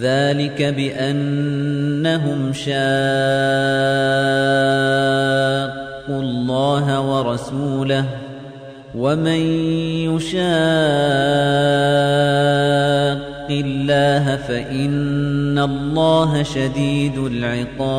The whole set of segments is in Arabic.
ذلك بأنهم شاقوا الله ورسوله. ومن يشاق الله فإن الله شديد العقاب.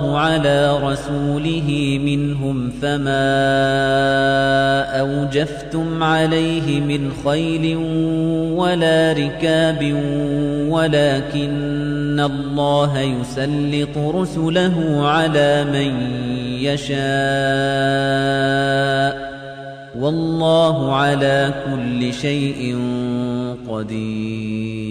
الله على رسوله منهم فما أوجفتم عليه من خيل ولا ركاب ولكن الله يسلط رسله على من يشاء. والله على كل شيء قدير.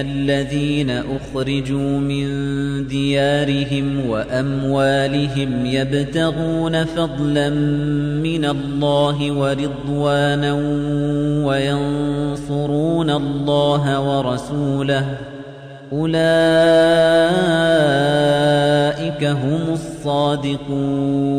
الذين أخرجوا من ديارهم وأموالهم يبتغون فضلا من الله ورضوانا وينصرون الله ورسوله أولئك هم الصادقون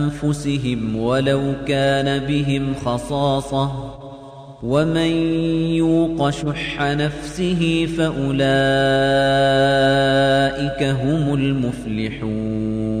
ولو كان بهم خصاصة ومن يوق شح نفسه فأولئك هم المفلحون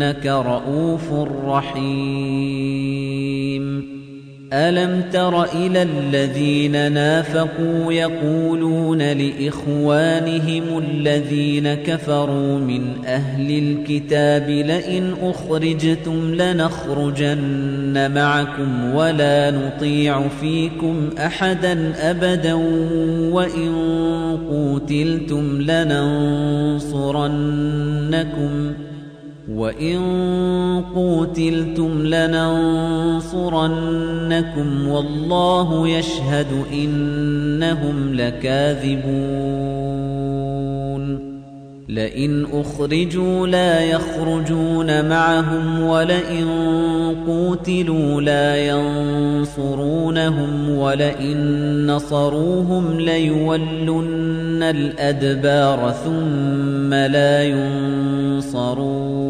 إنك رؤوف رحيم. ألم تر إلى الذين نافقوا يقولون لإخوانهم الذين كفروا من أهل الكتاب لئن أخرجتم لنخرجن معكم ولا نطيع فيكم أحدا أبدا وإن قوتلتم لننصرنكم. وَإِن قُوتِلْتُمْ لَنَنصُرَنَّكُمْ وَاللَّهُ يَشْهَدُ إِنَّهُمْ لَكَاذِبُونَ لَئِنْ أُخْرِجُوا لَا يَخْرُجُونَ مَعَهُمْ وَلَئِن قُوتِلُوا لَا يَنصُرُونَهُمْ وَلَئِن نَّصَرُوهُمْ لَيُوَلُّنَّ الْأَدْبَارَ ثُمَّ لَا يُنصَرُونَ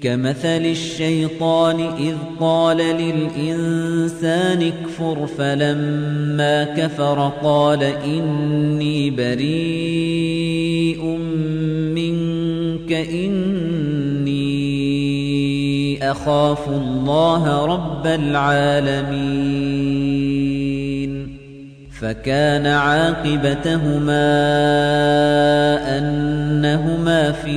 كمثل الشيطان إذ قال للإنسان اكفر فلما كفر قال إني بريء منك إني أخاف الله رب العالمين. فكان عاقبتهما أنهما في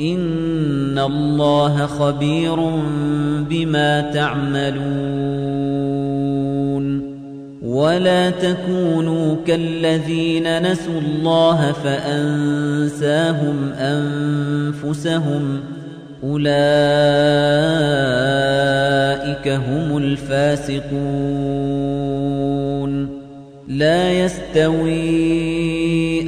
إن الله خبير بما تعملون ولا تكونوا كالذين نسوا الله فأنساهم أنفسهم أولئك هم الفاسقون لا يستوي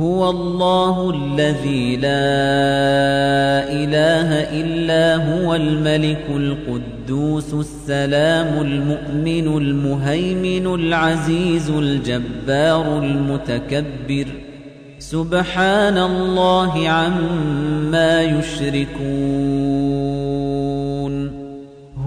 هو الله الذي لا إله إلا هو الملك القدوس السلام المؤمن المهيمن العزيز الجبار المتكبر. سبحان الله عما يشركون.